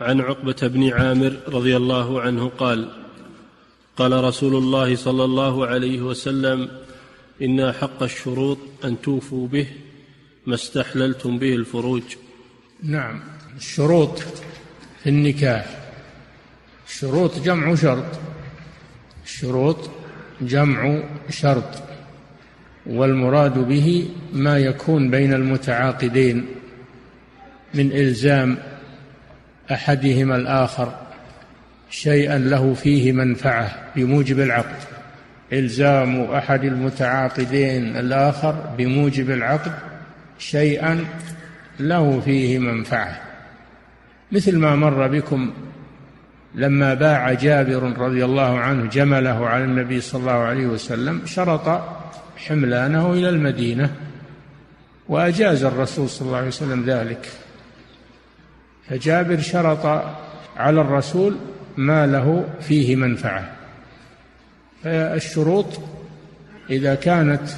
عن عقبة بن عامر رضي الله عنه قال قال رسول الله صلى الله عليه وسلم إن حق الشروط أن توفوا به ما استحللتم به الفروج. نعم الشروط في النكاح. الشروط جمع شرط. الشروط جمع شرط. والمراد به ما يكون بين المتعاقدين من إلزام أحدهما الآخر شيئا له فيه منفعة بموجب العقد. إلزام أحد المتعاقدين الآخر بموجب العقد شيئا له فيه منفعة. مثل ما مر بكم لما باع جابر رضي الله عنه جمله على النبي صلى الله عليه وسلم شرط حملانه إلى المدينة وأجاز الرسول صلى الله عليه وسلم ذلك. فجابر شرط على الرسول ما له فيه منفعة. فالشروط إذا كانت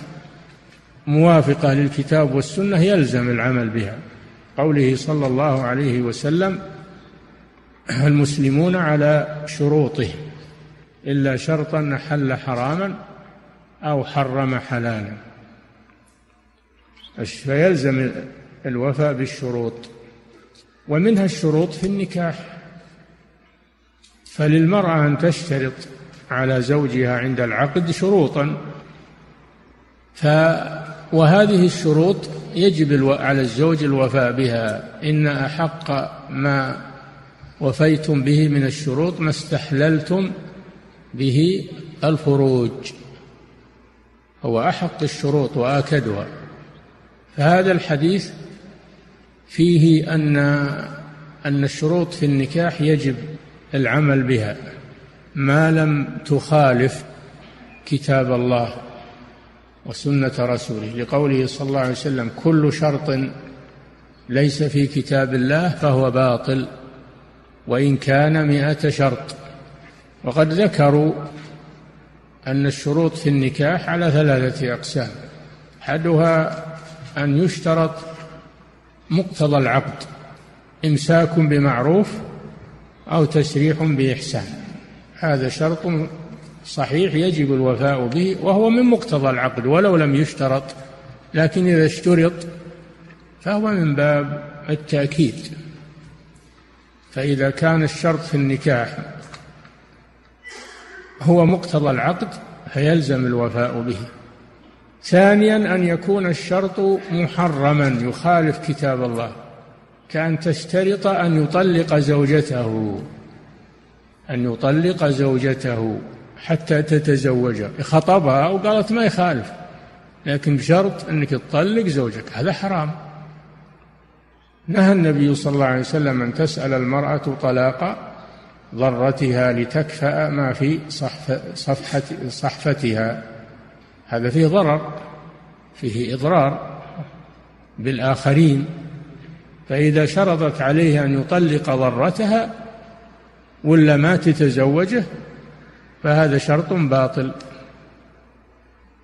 موافقة للكتاب والسنة يلزم العمل بها. قوله صلى الله عليه وسلم المسلمون على شروطهم إلا شرطا حل حراما أو حرم حلالا. فيلزم الوفاء بالشروط. ومنها الشروط في النكاح. فللمرأة أن تشترط على زوجها عند العقد شروطا. ف وهذه الشروط يجب. على الزوج الوفاء بها. إن أحق ما وفيتم به من الشروط ما استحللتم به الفروج هو أحق الشروط وآكدها. فهذا الحديث فيه أن أن الشروط في النكاح يجب العمل بها ما لم تخالف كتاب الله وسنة رسوله. لقوله صلى الله عليه وسلم كل شرط ليس في كتاب الله فهو باطل وإن كان مئة شرط. وقد ذكروا أن الشروط في النكاح على ثلاثة أقسام أحدها أن يشترط مقتضى العقد إمساك بمعروف أو تسريح بإحسان. هذا شرط صحيح يجب الوفاء به وهو من مقتضى العقد ولو لم يشترط لكن إذا اشترط فهو من باب التأكيد. فإذا كان الشرط في النكاح هو مقتضى العقد فيلزم الوفاء به. ثانيا أن يكون الشرط محرما يخالف كتاب الله كأن تشترط أن يطلق زوجته أن يطلق زوجته حتى تتزوجها خطبها وقالت ما يخالف لكن بشرط أنك تطلق زوجك هذا حرام. نهى النبي صلى الله عليه وسلم أن تسأل المرأة طلاق ضرتها لتكفأ ما في صفحة صحفتها. هذا فيه ضرر فيه إضرار بالآخرين فإذا شرطت عليه أن يطلق ضرتها ولا ما تتزوجه فهذا شرط باطل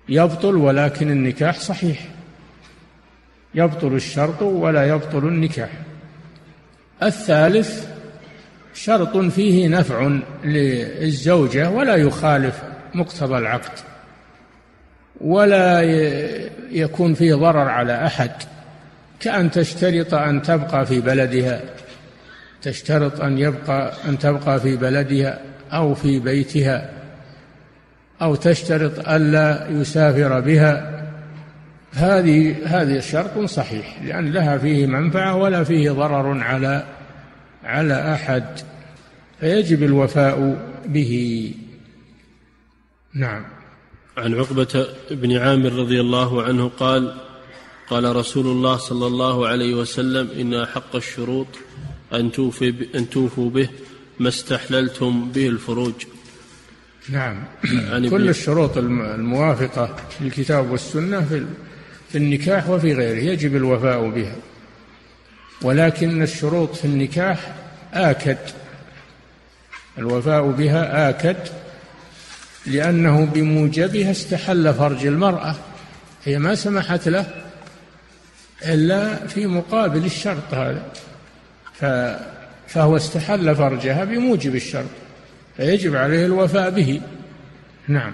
يبطل ولكن النكاح صحيح يبطل الشرط ولا يبطل النكاح. الثالث شرط فيه نفع للزوجة ولا يخالف مقتضى العقد. ولا يكون فيه ضرر على أحد كأن تشترط أن تبقى في بلدها تشترط أن يبقى أن تبقى في بلدها أو في بيتها أو تشترط ألا يسافر بها. هذه هذه شرط صحيح لأن لها فيه منفعة ولا فيه ضرر على على أحد فيجب الوفاء به. نعم. عن عقبة بن عامر رضي الله عنه قال قال رسول الله صلى الله عليه وسلم إن أحق الشروط أن توفي أن توفوا به ما استحللتم به الفروج. نعم. كل الشروط الموافقة للكتاب والسنة في في النكاح وفي غيره يجب الوفاء بها. ولكن الشروط في النكاح آكد. الوفاء بها آكد لأنه بموجبها استحل فرج المرأة. هي ما سمحت له إلا في مقابل الشرط هذا. فهو استحل فرجها بموجب الشرط. فيجب عليه الوفاء به. نعم.